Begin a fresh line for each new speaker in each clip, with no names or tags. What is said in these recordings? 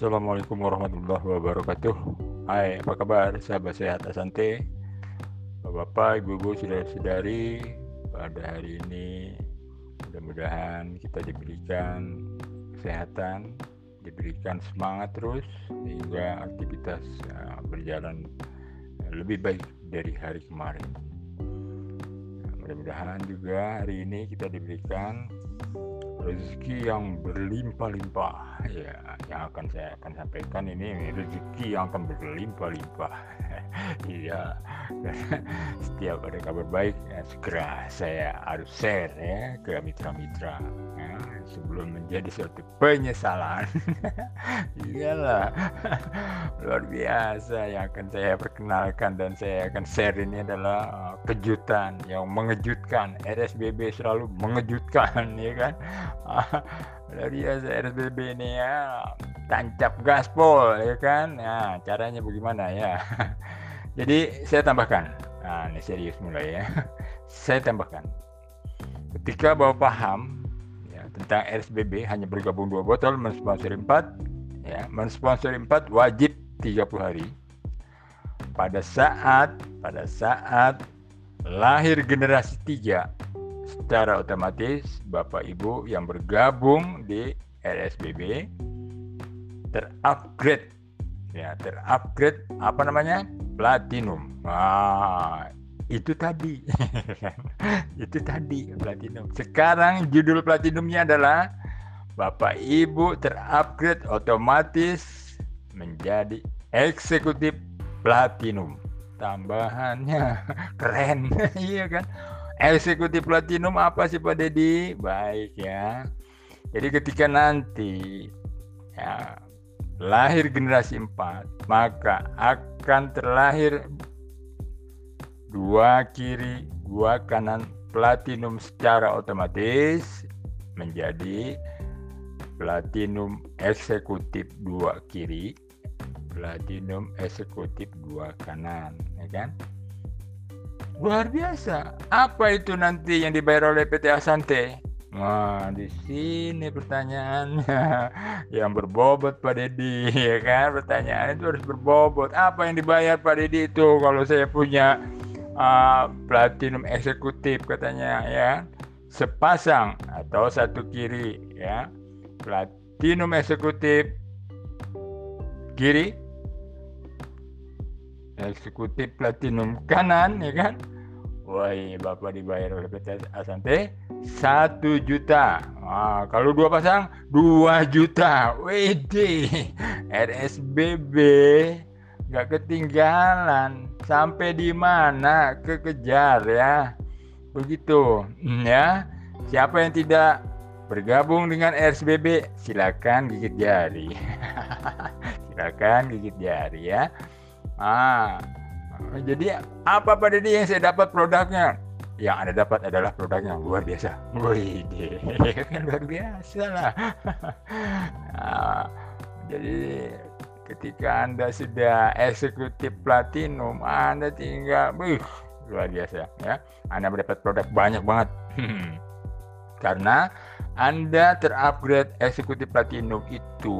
Assalamualaikum warahmatullahi wabarakatuh. Hai, apa kabar sahabat sehat Asante? Bapak, Ibu-ibu, saudara-saudari, pada hari ini mudah-mudahan kita diberikan kesehatan, diberikan semangat terus sehingga aktivitas uh, berjalan lebih baik dari hari kemarin. Mudah-mudahan juga hari ini kita diberikan rezeki yang berlimpah-limpah. Ya yang akan saya akan sampaikan ini rezeki yang akan berlimpah-limpah iya. Setiap ada kabar baik ya, segera saya harus share ya ke mitra-mitra. Ya, sebelum menjadi suatu penyesalan. Iyalah. Luar biasa yang akan saya perkenalkan dan saya akan share ini adalah uh, kejutan yang mengejutkan. RSBB selalu mengejutkan ya kan? Luar biasa RSBB ini ya. Tancap gaspol ya kan? Nah caranya bagaimana ya jadi saya tambahkan. Nah ini serius mulai ya. Saya tambahkan. Ketika bapak paham ya, tentang RSBB hanya bergabung dua botol mensponsori empat ya mensponsori empat wajib 30 hari. Pada saat pada saat lahir generasi tiga secara otomatis Bapak Ibu yang bergabung di RSBB terupgrade ya terupgrade apa namanya platinum. Nah, itu tadi. Itu tadi platinum. Sekarang judul platinumnya adalah Bapak Ibu terupgrade otomatis menjadi eksekutif platinum. Tambahannya keren. Iya kan? Eksekutif platinum apa sih Pak Dedi? Baik ya. Jadi ketika nanti ya, lahir generasi 4, maka akan terlahir dua kiri, dua kanan platinum secara otomatis menjadi platinum eksekutif dua kiri, platinum eksekutif dua kanan, ya kan? Luar biasa. Apa itu nanti yang dibayar oleh PT Asante? Wah, di sini pertanyaannya yang berbobot Pak Dedi, ya kan? Pertanyaan itu harus berbobot. Apa yang dibayar Pak Dedi itu kalau saya punya uh, platinum eksekutif katanya ya? Sepasang atau satu kiri ya. Platinum eksekutif kiri eksekutif platinum kanan ya kan Woi, Bapak dibayar oleh PT Asante satu juta. Nah, kalau dua pasang dua juta. WD RSBB nggak ketinggalan. Sampai di mana kekejar ya. Begitu ya. Siapa yang tidak bergabung dengan RSBB silakan gigit jari. silakan gigit jari ya. Ah, jadi apa pada dia yang saya dapat produknya? Yang Anda dapat adalah produknya luar biasa. Wih, kan luar biasa lah. nah, jadi ketika Anda sudah eksekutif platinum, Anda tinggal, wih, luar biasa ya. Anda mendapat produk banyak banget. Karena anda terupgrade eksekutif platinum itu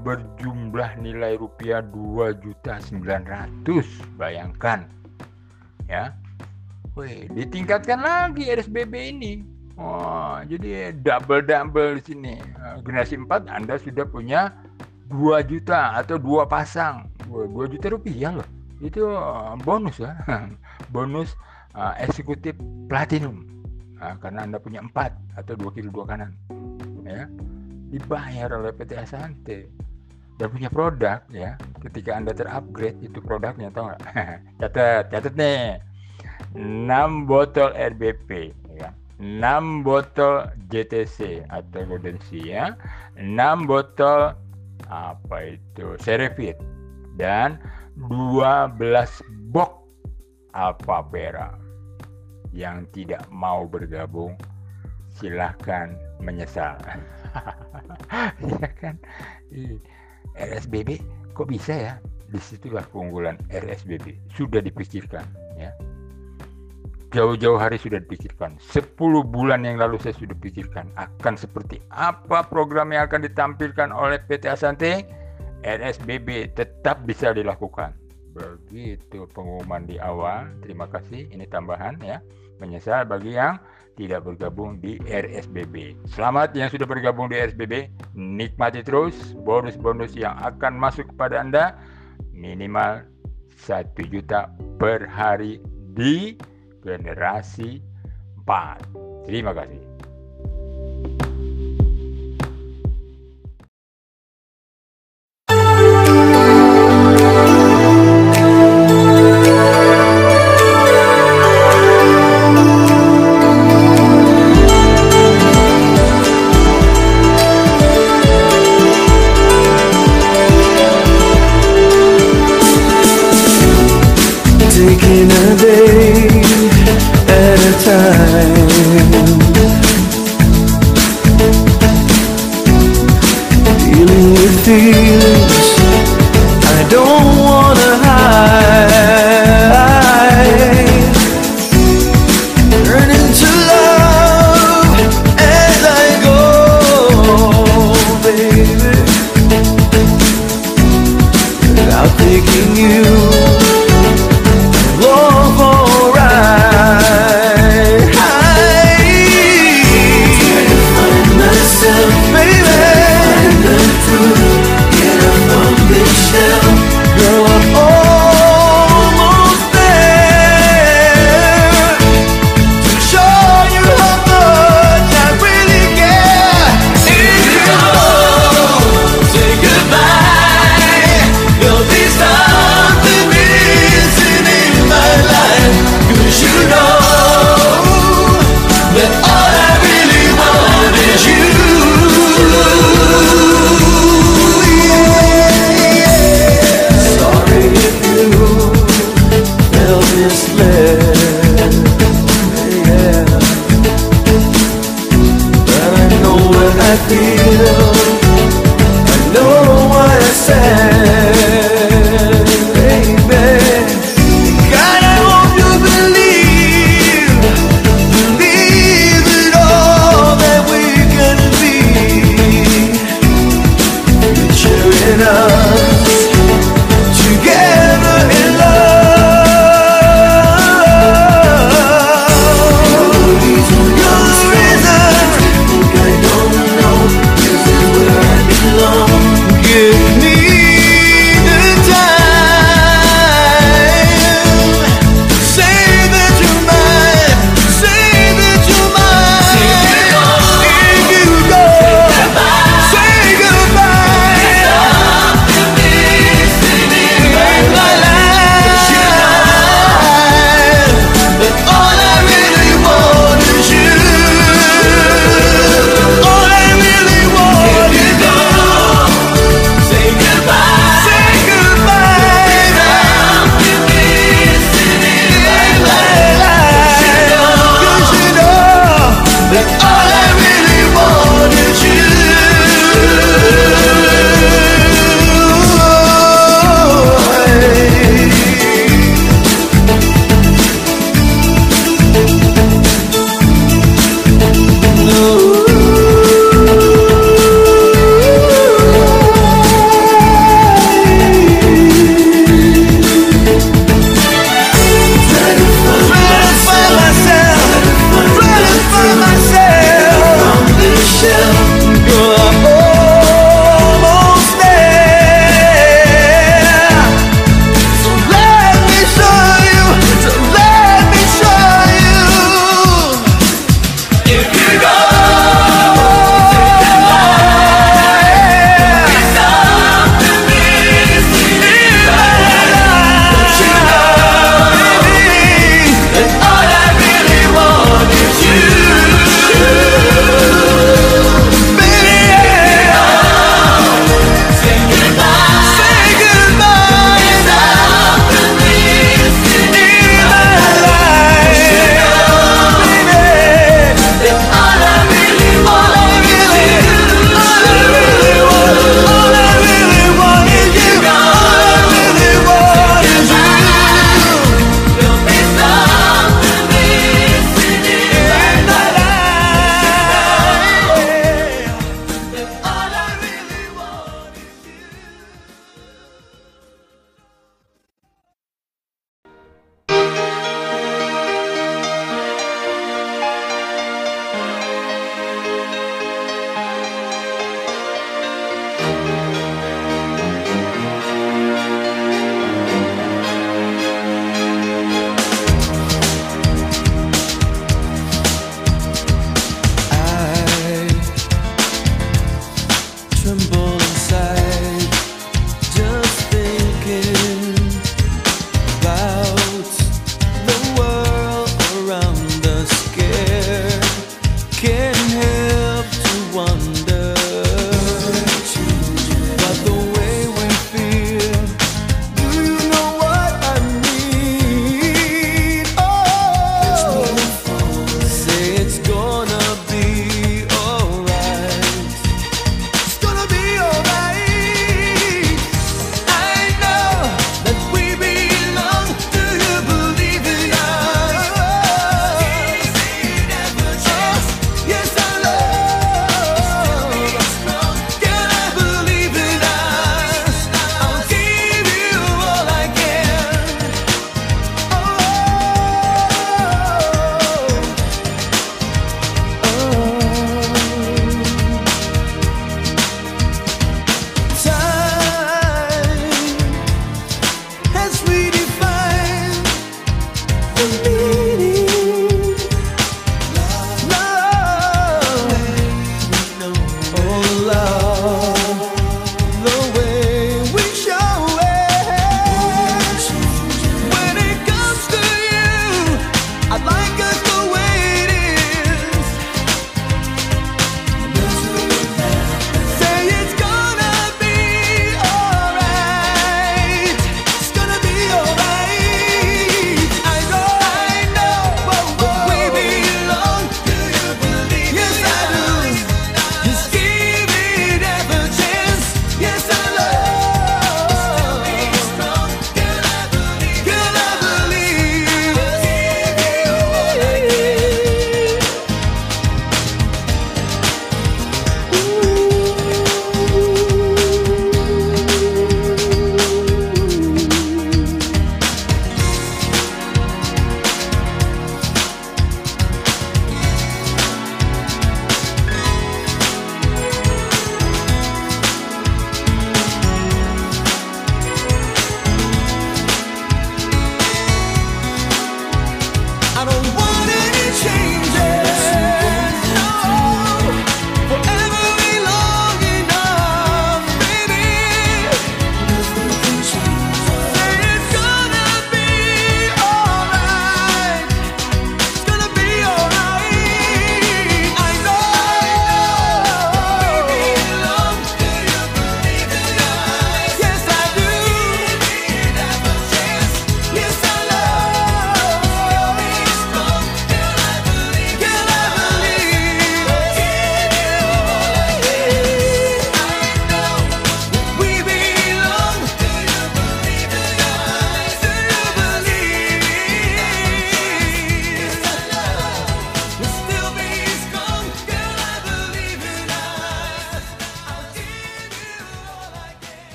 berjumlah nilai rupiah 2.900. Bayangkan. Ya. Wih, ditingkatkan lagi RSBB ini. Oh, jadi double-double di sini. Eh, generasi 4 Anda sudah punya 2 juta atau dua pasang. 2 juta rupiah loh. Itu eh, bonus ya. bonus uh, eksekutif platinum nah, karena anda punya empat atau dua kiri dua kanan ya dibayar oleh PT Asante dan punya produk ya. Ketika anda terupgrade itu produknya tahu nggak? Catat catat nih. 6 botol RBP ya. 6 botol JTC atau Golden Sea ya. 6 botol apa itu Serevit dan 12 box Alpha Vera. Yang tidak mau bergabung silahkan menyesal. Ya kan RSBB kok bisa ya di situlah keunggulan RSBB sudah dipikirkan ya jauh-jauh hari sudah dipikirkan 10 bulan yang lalu saya sudah pikirkan akan seperti apa program yang akan ditampilkan oleh PT Asante RSBB tetap bisa dilakukan. Begitu pengumuman di awal. Terima kasih. Ini tambahan ya. Menyesal bagi yang tidak bergabung di RSBB. Selamat yang sudah bergabung di RSBB. Nikmati terus bonus-bonus yang akan masuk kepada Anda minimal 1 juta per hari di generasi 4. Terima kasih.
time.